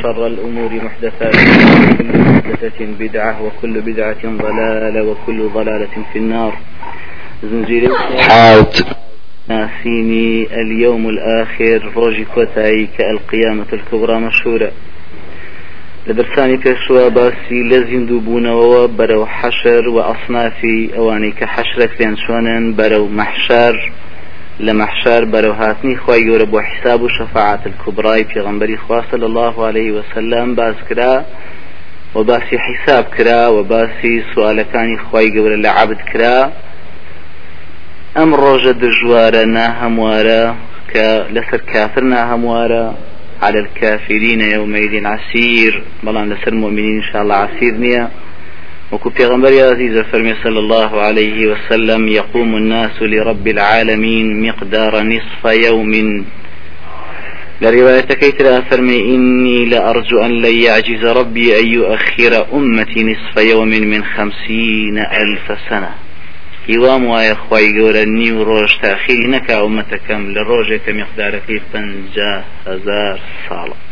وشر الأمور محدثاتها وكل محدثة بدعة وكل بدعة ضلالة وكل ضلالة في النار. زنجير حاوت. ناسيني اليوم الآخر روجي كوتاي كالقيامة الكبرى مشهورة. لە دەرسانی پێشوە باسی لە زیندوو بوونەوە بەرەو حەشر و ئەسنافی ئەوانەی کە بەرەو مەحشار لە مەحشار بەرەو هاتنی خی گەورە بۆ حیساب و شەفاعت الکوبڕای پێغمبەری خواستە لە الله عليه وسلم باز کرا و باسی حیساب کرا و باسی سوالەکانی خی گەورە لە عبد کرا. ئەم ڕۆژە دژوارە ناهەموارە کە لەسەر کافر ناهەموارە. على الكافرين يومئذ عسير. بلان لسر المؤمنين إن شاء الله عسير نيا وكو پیغمبر عزيز فرمي صلى الله عليه وسلم يقوم الناس لرب العالمين مقدار نصف يوم. لرواية كيتر فرمي إني لأرجو أن لن يعجز ربي أن يؤخر أمتي نصف يوم من خمسين ألف سنة. هیوام وایە خی گەورە نی و ڕۆژ تاخیری نەکا ومەتەکەم لە ڕۆژێکە میقدارەکەی هزار ساڵە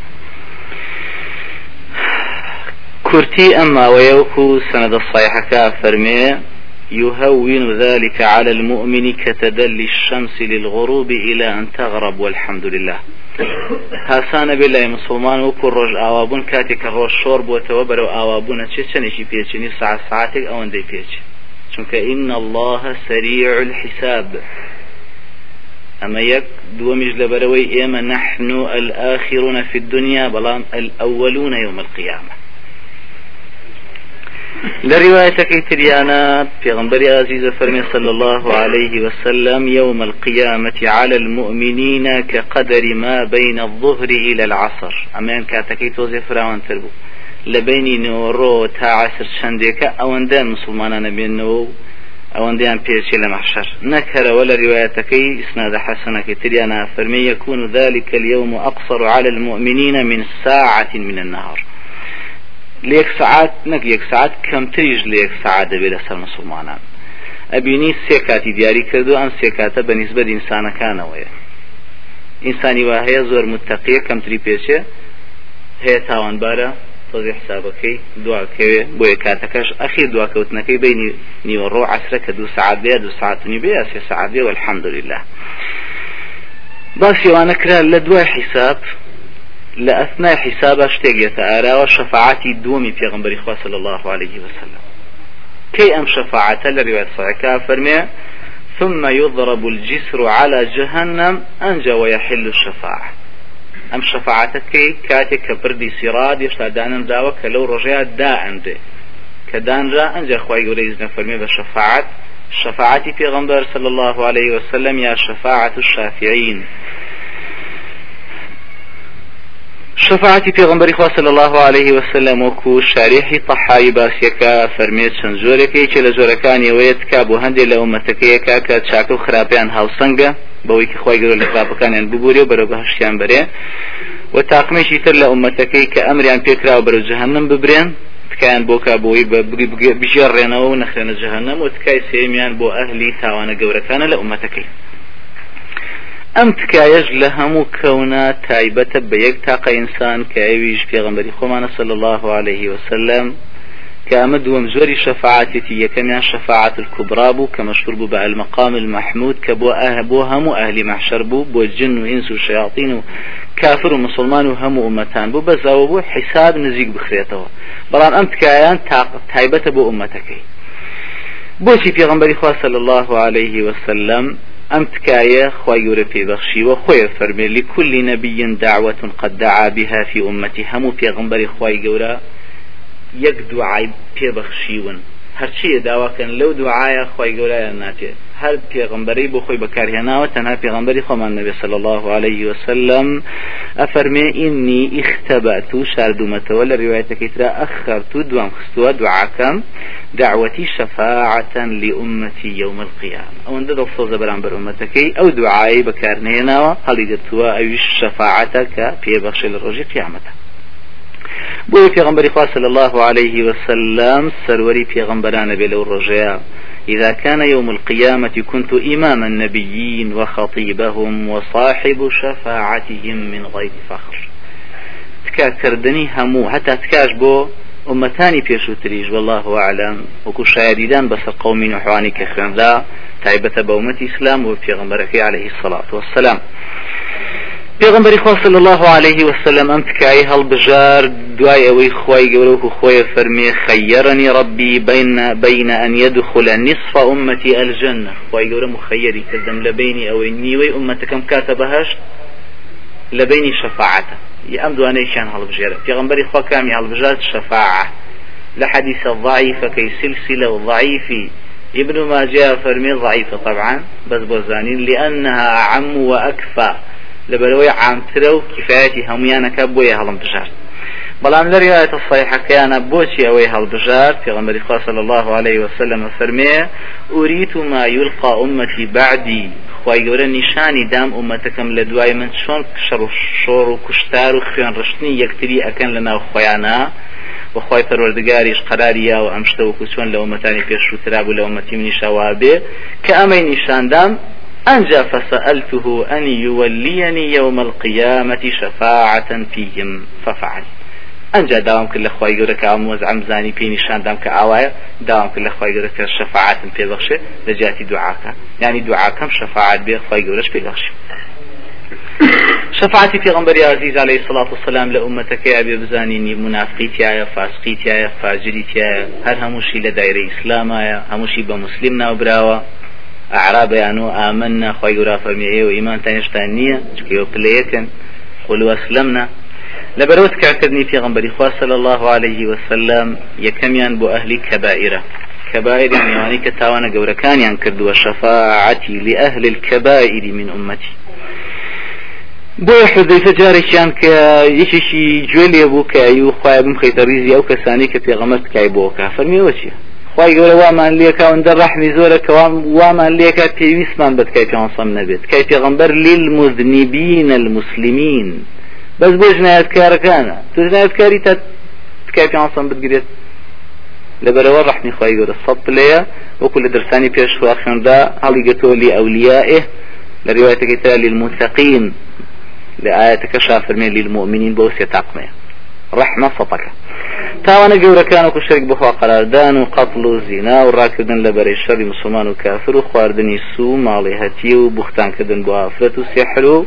ئەم ماوەیە وەکو سەنەدە صیحەکە فەرمێ يهون ذلك على المؤمن كتدلي الشمس للغروب إلى أن تغرب والحمد لله. هاسانە بێ لای مسلمان وەکو ڕۆژ ئاوابوون کاتێک کە ڕۆژ شۆر بووەتەوە بەرەو ئاوابوونە چێ چەندێکی پێچنی ساعت ساعتێک ئەوەندەی پێچێت چونکە إن الله سريع الحساب. أما يك دومج لبروي إيما نحن الآخرون في الدنيا بلام الأولون يوم القيامة. لرواية كيتريانا في غنبري عزيز فرمي صلى الله عليه وسلم يوم القيامة على المؤمنين كقدر ما بين الظهر إلى العصر. أما أن كاتكي توزي فراوان تربو. بینی نۆڕۆ تا عسر چەندێکە ئەوەندە مسلمانانە بێنەوە و ئەوەندەیان پێچی لە مەحشر نەکەرەوە لە ریواەتەکەی ئسناد حەسەنەکە تریانە فەرمی يكون ذلك اليوم أقصر على المؤمنين من ساعة من النهار. لێک سعات نەک یەک سعات کەمتریش لە یەک سعات دەبێت لەسەر مسلمانان ئەبینی سێ کاتی دیاری کردو ئەم سێ کاتە بە نیسبەت ئینسانەکانەوەیە ئینسانی وا هەیە زۆر متتەقیە کەمتری پێچێ هەیە تاوانبارە تۆزی حسابەکەی دواکەوێ بۆیە کاتەکەش ئەخی دواکەوتنەکەی بینی نیوەڕۆ عسرە کە دوو سعات بێ دو ساعتنی بێ سێ سعات بێ والحەمدلله باسیوانە کرا لە دوای حیساب لە ئەثنای حیسابە شتێک یێتە ئاراوە شەفاعتی دووەمی پێغمبەری صلی الله عليه وسلم. كي أم شفاعة لرواية صحيحة فرمي ثم يضرب الجسر على جهنم أنجى ويحل الشفاعة. ئەم شەفاعتەکەی کاتێک کە بردی سیراد هێشتا دانم کە لەو ڕۆژەیە دائەندێ کە دانرا ئەنجە خی گەورەی نەفەرمێ بە شەفاعت. شفاعتي پیغمبر صلى الله عليه وسلم يا شفاعة الشافعين شفاعتي پیغمبری خوا صلی الله عليه وسلم وكو شارحي طحاوی باسیەکە فەرمێت چەند زۆرەکەی چە لە زۆرەکانی ئەوەیە تکا بۆ هەندێک لە ئومەتەکەیەکە کە چاکە و خراپیان هاوسەنگە بەوەی خۆی گەۆ لە خراپەکانیان ببوورێ و بەرەو بەهشتیان بەرێ و تاقمێکی تر لە ئومەتەکەی کە ئەمریان پێکراوە بەرەو جەهەنم ببرێن تکایان بۆ کا بۆی بژێڕێنەوە و نەخرێنە جەهەنم و تکای سێمیان بۆ ئەهلی تاوانە گەورەکانە لە ئومەتەکەی ئەم تکایەش لە هەموو کەونا تایبەتە بە یەک تاقە ئینسان کە ئەویش پێغمبەری خۆمانە صلی الله عليه وسلم كامد ومزوري شفاعتي يكميان شفاعة الكبرى بو كمشهور بو بقى المقام المحمود كبو أه بو هم أهل محشر بو بو الجن وإنس وشياطين كافر ومسلمان وهم أمتان بو بس بو حساب نزيق بخريته بلان أمت كايان تايبة بو أمتكي بۆچی پێغمبەری خوا الله عليه وسلم ئەم تکایە خی گەورە پێبەخشیوە خۆی فەرمێ لكل نبي دعوة قد دعا بها في أمتي. همو پێغمبەری خی گەورە یەک دوعای پێبەخشیون هەرچیە داواکەن لەو دوعاە خی گەورایان ناتێت هەر پێغمبەری بۆ خۆی بەکارهێناوە تەنها پێغمبەری خۆمان نەبێ صلى الله عليه وسلم ئەفەرمێ ئینی اختبأت شاردومەتەوە لە ڕواەتەکەی ترا ئەخرت دوام خستووە دوعاکەم دعوتي شفاعة لأمتي يوم القيامة أو أن دل صوز بران برأمتكي أو دعائي بكارنينا هل يدرتوا أو شفاعتك في بخش الرجي قيامته بۆ پێغمبەری خوا صلى الله عليه وسلم سروري پێغمبەرانە بێ لەو ڕۆژەیە إذا كان يوم القيامة كنت إمام النبيين وخطيبهم وصاحب شفاعتهم من غير فخر. تكا كردني همو حتى تكاش بو أمتاني بيشوتريج والله أعلم. وكو شاهدان بس قومي نحواني كخيان لا تايبة بومة إسلام وفي غنبرك عليه الصلاة والسلام. پێغمبەری خوا صلی الله عليه وسلم ئەم تکایی هەڵبژار دوای ئەوەی خی گەورە و خۆی فەرمێ خەیرنی ڕبی بین بین أن يدخل نصف أمتي الجنة. خی گەورە مخەیری کردم لە بینی ئەوەی نیوەی ئومەتەکەم کاتە بەهشت لە بینی شەفاعتە ئەم دوانەیەکیان هەڵبژێرە پێغمبەری خوا کامی هەڵبژات شەفاعة لحديث الضعيف كي سلسلة ضعيفي ابن ماجه فرمي ضعيفة طبعا بس بوزانين لأنها أعم وأكفى لبروي عامترە و کفایەتی هەمویانەکە بۆیە هەڵم بژار بەڵام لە ریایەتە صحیحەکەیانە بۆچی ئەوەی هەڵبژار پێغەمبەری خوا صلی الله عليه وسلم فەرمێ أريد ما يلقى أمتي بعدي. خی گەورە نیشانی دام لە دوای من چۆن شەڕ و شۆڕ و کوشتار و خوێن ڕشتنی یەکتری ئەکەن لە ناو خۆیانە بەخوای پەروەردگاریش قراریە و ئەم شتە وەکو چۆن لە ئومەتانی أنجى فسألته أن يوليني يوم القيامة شفاعة فيهم. ففعل. ئەجا داوام کرد لە خی گەورە کە ئامۆز ئەمزانی پێی نیشاندام کە ئاوایە داوام کرد لە خی گەورە کە شەفاعتم پێبەخشێ لە جاتی دوعاکە ینی دوعاکەم شەفاعت بێ خی گەورەش پێبەخشی شفاعتی پێغمبەری عزیز عليه الصلاة والسلام لە ئومەتەکەی ئەبێ بزانینی منافقیتیایە فاسقیتیایە فاجریتیایە هەر هەمووشی لە دایرە ئیسلامایە هەمووشی بە مسلم ناوبراوە ئەعرابیان و ئامننا خی گورا فەرمیێ و ئیمانتان هێشتان نییە چکەوە پلەیەکن قل وەسلمنا لبروت كاكدني في غنبري صلى الله عليه وسلم يكميان بو أهلي كبائرة. كبائر يعني كتاوانا قورا كان ينكرد وشفاعتي لأهل الكبائر من أمتي. بۆ حذیفە جارێکیان کە یەکێکی گوێ لێ بوو کە ئەو خخوای بم خەیتە ریزی ئەو کەسانی کە پێغەمەت تکای بۆ خی گەورە وامان لێکا ئەوەندە ڕحمی زۆرە کەوام وامان لێکە پێویستمان بەتکای پێسەم نەبێت. کای لیل مزنیبین المسلمین. بەس بۆ ژنایەتکارەکانە. تو ژنایەتکاری تا تکای پێسەم بگرێت لەبەرەوە ڕحمی خی گەورە سەد لەیە وەکو لە دەرسانی پێشوا خوێندا هەڵی گەتۆ لی ئەولیائه. لە ڕواەتەکەی ترا للمتقین. لە ئاەتەکە شافرمێ للمؤمنین بۆ سێ تاقمەیە. ڕحمە سەپەکە. تاوانە گەورەکان و کوشتێک بخوا قەراردان و قەتڵ و زینا و ڕاکردن لە بەرەی شەڕی مسلمان و کافر و خواردنی سو ماڵی هەتی و بوختانکردن بۆ ئافرەت و سێحر و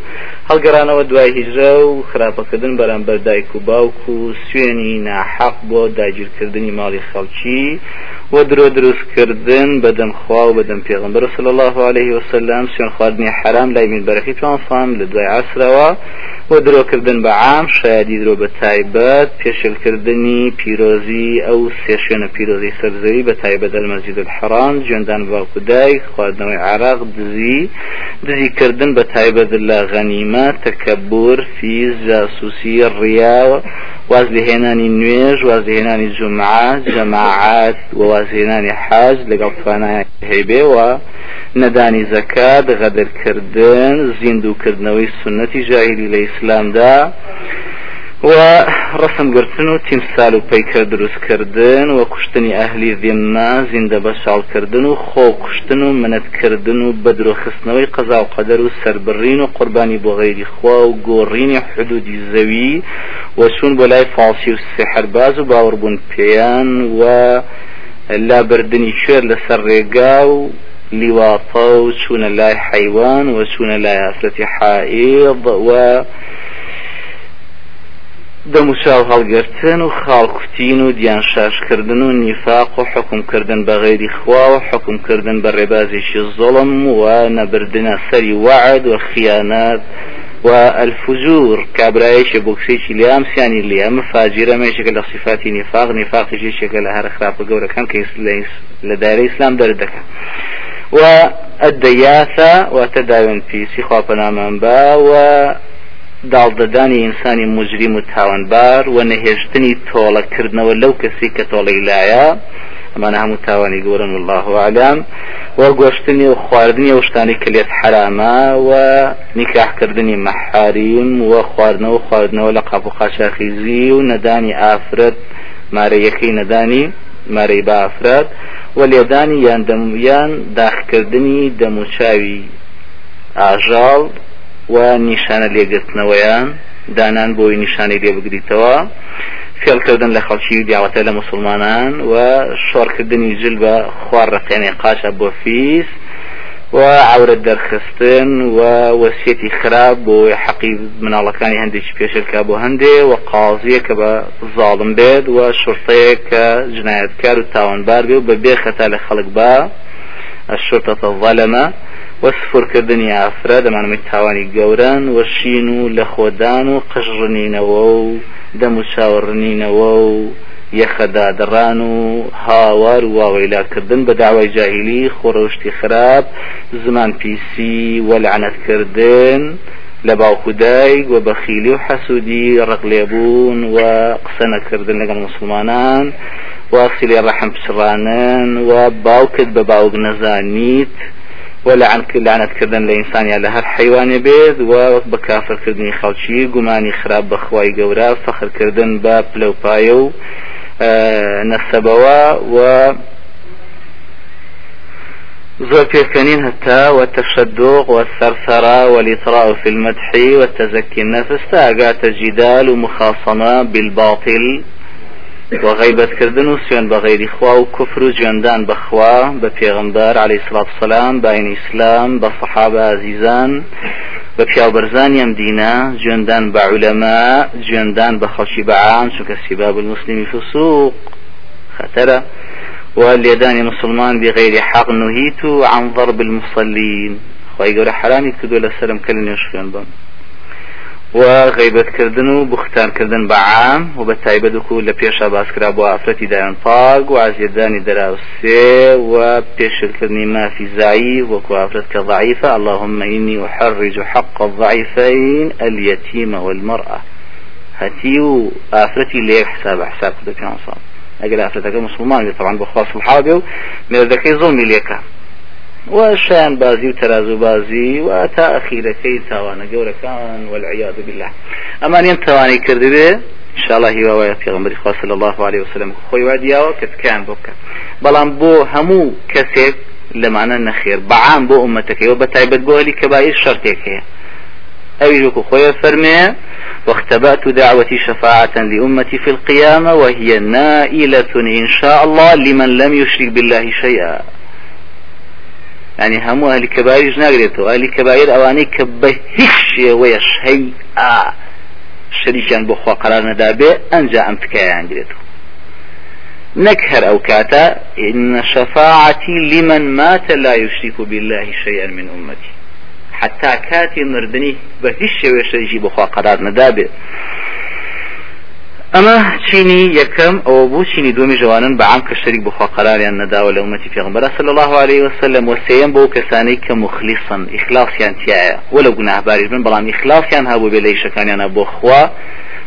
هەڵگەرانەوە دوای هیجرە و خراپەکردن بەرامبەر دایک و باوک و سوێنی ناحەق بۆ داگیرکردنی ماڵی خەڵکی و درۆ دروستکردن بەدەم خوا و بەدەم پێغمبەر صلی الله عليه وسلم سوێن خواردنی حرام لای من بەرەخی توانسان لە دوای عسرەوە و درۆکردن بە عام شایدی درۆ بە تایبەت پێشلکردنی پیرۆزی ئەو سێ شوێنە پیرۆزی سەرزەوی بە تایبەت المەسجد الحرام جوێندان باوکو دایک خواردنەوەی عراق دزی دزیکردن بە تایبەت لە غەنیمە تەکەبور فیز جاسوسی ڕیاوە واز لهێنانی نوێژ واز لهێنانی جمعە جەماعات و وازهێنانی حاج لەگەڵ توانای هەیبێەوە نەدانی زەکات غەدرکردن زیندووکردنەوەی سنەتی جاهلی لە ئیسلامدا و ڕسمگرتن و تیمسال و پیکە دروستکردن و کوشتنی ئەهلی ذمە زیندە بە شاڵکردن و خۆ کوشتن و منەتکردن و بەدرۆخستنەوەی قەزا و قەدەر و سربڕین و قوربانی بۆ غیری خوا و گۆڕینی حدودی زەوی و چون بۆ لای فاڵسی و سحرباز و باوەڕبوون پێیان و لابردنی شێر لەسەر ڕێگا و لیواڵە و چوونە لای حیوان و چوونە لای ئاسەتی حائض و دەموچاو هەڵگرتن و خاڵکوتین و دیان شاشکردن و نیفاق و حکومکردن بە غێری خوا و حکومکردن بە ڕێبازێکی زۆڵم و نەبردنە سەری وعد و خیانات والفجور كابرايش بوكسيش ليام سياني ليام فاجرة ميشك لصفات نفاق نفاق شيشك لها رخراب قورة كان كيس لدار إسلام دردك والدياثة وتداون في سيخوا بنامان با و داڵدەدانی ئینسانی مجریم و تاوانبار و نەهێشتنی تۆڵەکردنەوە لەو کەسی کە تۆڵی لایە. ئەمانە هەموو تاوانی گەورن الله عالم. و گۆشتنی و خواردنی و شتانی کە لێت حرامە و نیکاحکردنی مەحاریم و خواردنەوە خواردنەوە لە قاپ و قاچاخیزی و نەدانی ئافرەت مارەیەکەی نەدانی مارەی با ئافرەت. و لێدانی یان دەمویان داخکردنی دەموچاوی ئاژاڵ و نیشانە لێگرتنەوەیان دانان بۆی نیشانی لێ بگریتەوە فێڵکردن لە خەڵکی دیاوەتە لە مسلمانان و شۆڕکردنی جل بە خوار ڕقێنێ قاشە بۆ فیس و عورت دەرخستن و وەسیەتی خراپ بۆ حەقی مناڵەکانی هەندێکی پێشلکە بۆ هەندێ و قازیە کە بە زاڵم بێت و شورتەیە کە جنایەتکار و تاوانبار بێ و بە بێ خەتا لە خەڵک بە الشرطة الظلمة وەسفورکردنی ئافرە دەمانمەی تاوانی گەوران و شین و لە خۆدان و قژڕنینەوە و دەم و چاوەڕنینەوە و یەخەدادڕان و هاوار و واوەیلاکردن بە داوای جاهیلی خۆڕەشتی خراپ زمان پیسی وەلعنەتکردن لە باوکودایک و بەخیلی و حەسوودی ڕقلێبوون و قسە نەکردن لەگەڵ مسلمانان واصلی ڕەحم پچڕانن و باوکت بە باوک نەزانیت ولعن لعنتکردن لە ئینسانیا لە هەر حیوانێ بێت و بە کافرکردنی خەڵکی گومانی خراپ بەخوای گەورە فەخرکردن بە پلەپایە و نەسەبەوە و زۆر پێکەنین هەتا والتشدق والثرثرة والإطراء في المدح والتزكي النفس تاقات جدال ومخاصمة بالباطل و غیبەتکردن و سوێن بە غیری خوا و کوفر و جوێندان بەخوا بە پێغمبار عليه سلاات سلام باین عزیزان بە پیاوبەرزانی ئەم دینە جوێندان بە عولەما جوێندان بە خەڵکی بەعام چونکە سیباب المسلمی فسوق خەتەرە. ولێدانی مسلمان بغير حق نهيت عن ضرب المصلين خواهي قول حرامي كدو لسلم كل نشفين بم. و غیبەتکردن و بختانکردن بە عام و بە تایبەت وکو لە پێشا باسکرا بۆ ئافرەتی دایان پاگ و عزیێدانی دەراوسێ و پێشکردنی مافی زایی وەکو ئافرەت کە ضعیفە. اللهم إني أحرج حق الضعيفين اليتيم والمرأة. هەتی و ئافرەتی لێک حساب حساب کردە پێ ئەگەر ئافرەتەکە مسلمان طبعا بەخوا سڵحا بێ و مێردەکەی زۆمی لێکە. و شیان بازی و تەرازو بازی و تا ئەخیرەکەی تاوانە گەورەکان والعیاذ بالله. ئەمانیان توانی کردبێ انشاءله هیواوایە پێغمبەری خوا صلی الله عليه وسلم خۆی وا دیاوە کە تکان بۆ بکە. بەڵام بۆ هەموو کەسێک لەمانە نەخێر بەعام بۆ ئومەتەکەیەوە بە تایبەت بۆ هەلی کەبایر شەرتێک هەیە. أي وكو خويا فرمي واختبأت دعوتي شفاعة لأمتي في القيامة وهي نائلة إن شاء الله لمن لم يشرك بالله شيئا. يعني همو أهل كبائر ناقريتو أهل كبائر أواني كبهش ويش هي آه شريكان بخوا قرار ندابي أنجا أمتكايان قريتو نكهر أو كاتا إن شفاعتي لمن مات لا يشرك بالله شيئا من أمتي. حتى كاتي مردني بهش ويشريكي بخوا قرار ندابي ئەمە چینی یەکەم ئەوە بوو چینی دومی جوانن بەعام کە شەریک بخوا قراریان نەداوە لە ومەتی پێغمبەر صلی الله عليه وسلم وسيم بۆ کەسانەی کە مخلیصن ئیخلاصیان تایە وەلە گوناهباریش بن بەڵام ئیخلاصیان هەبوو بێ لە ئیشەکانیانە بۆ خوا.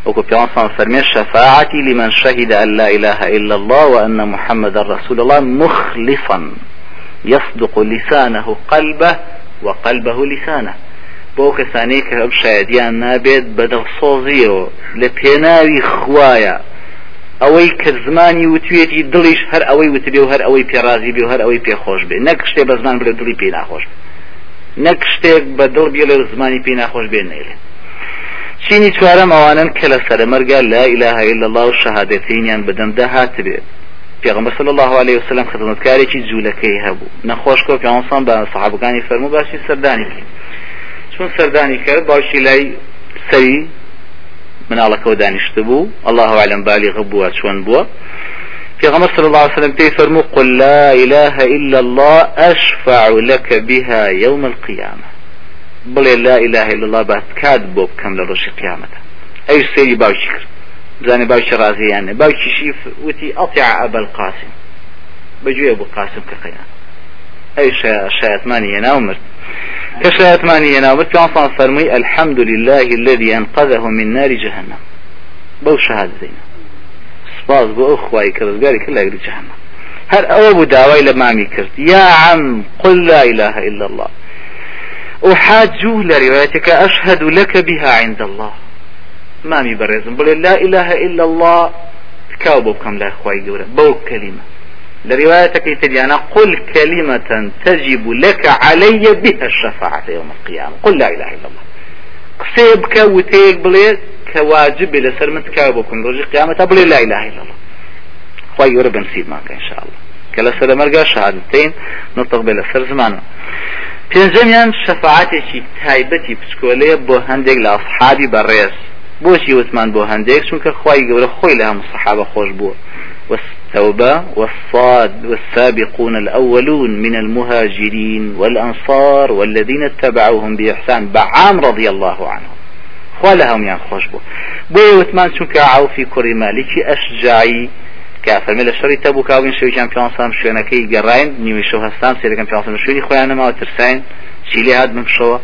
وكو بيانصان فرمي شفاعتي لمن شهد أن لا إله إلا الله وأن محمد رسول الله مخلصا يصدق لسانه قلبه وقلبه لسانه. بۆ کەسانەی کە ئەم شایدیان نابێت بەدڵسۆزیەوە لە پێناوی خوایە ئەوەی کە زمانی وتوێتی دڵیش هەر ئەوەی وتبێ و هەر ئەوەی پێرازی بێ و هەر ئەوەی پێخۆش بێ. نەک شتێ بە زمان بڵێ دڵی پێ ناخۆش نەک شتێک بە دڵ بێ لە زمانی پێ ناخۆش بێ نێلێ چینی چوارەم ئەوانن کە لە سەرمەرگا لا إله إلا الله و شهادەتینیان بەدەمدا هاتبێت پێغمبەر صلی الله عليه وسلم خدمەتکارێکی جوولەکەی هەبوو. نەخۆش کۆ پێوەسان بە سەحابەکانی فەرموو باشی سەردانی چون سەردانی کرد باشی لای سەری مناڵەکەەوە دانیشت بوو. الله أعلم بالغ بووە چۆن بووە. پیغمبر صلى الله عليه وسلم تيفرمو قل لا إله إلا الله أشفع لك بها يوم القيامة. بڵێ لا إله إلا الله باس کات بۆ بکەم لە ڕۆژی قیامەتە. ئەی سێری باوکی کرد. بزانێ باوکی ڕازیانێ باوکیشی وتی ئەطیع ئەبە القاسم. بەگوێ بۆ قاسم کە قەیان ئەی شایەتمانی هێنا مرد. کە شایەتمانی هێنا مرد پیانسان فەرمووی الحمد لله الذي أنقذه من نار جهنم. بەو شهاد زینە سپاس بۆ ئەو خوای کەڕزگاری کرد لەگری جهنم بوو داوای لە مامی کرد یا عم قل لا إله إلا الله. أحاج لروايتك أشهد لك بها عند الله. مامي برزم بل لا إله إلا الله. تكاوبوا بكم لا أخوي جورا بو كلمة. لروايتك تديانا قل كلمة تجب لك علي بها الشفاعة يوم القيامة. قل لا إله إلا الله. قسيبك وتيك بلي كواجب لسر من تكاوبوا بكم رجي قيامة بلي لا إله إلا الله. أخوي جورا بنسيب معك إن شاء الله. كلا سر مرقا شهادتين نطق بلا سر زمانه. پێنجەمیان شەفاعاتێکی تایبەتی پچکۆلەیە بۆ هەندێک لە ئەصحابی بەڕێز بۆشی وتمان بۆ هەندێک چونکە خی گەورە خۆی لە هەموو سەحابە خۆش بووە والتوبة والصاد والسابقون الأولون من المهاجرين والأنصار والذين اتبعوهم بإحسان بعام رضي الله عنهم. خوا يا خوش بو بو وثمان چونکە عوفی کوڕی مالکی ئەشجایی کافەرمە لە شەڕی تەبوو کاوین شەویان پیانسان شوێنەکەی گەڕین نیوی شەو هەستان سێرەکەم پیانسان شوێنی خۆیان نەماوە ترساین چیلی هات بمشەوە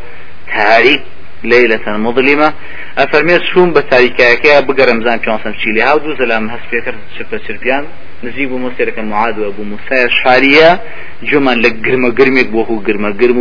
تاریک ليلة مظلمة أفرميت شوم بتاريكاكا بقرم زان بيانسان تشيلي هاو دوز لام هس بيكر شفا سربيان نزيب موسى لك معاد وابو موسى شارية جمع لقرم قرمك بوهو قرم قرم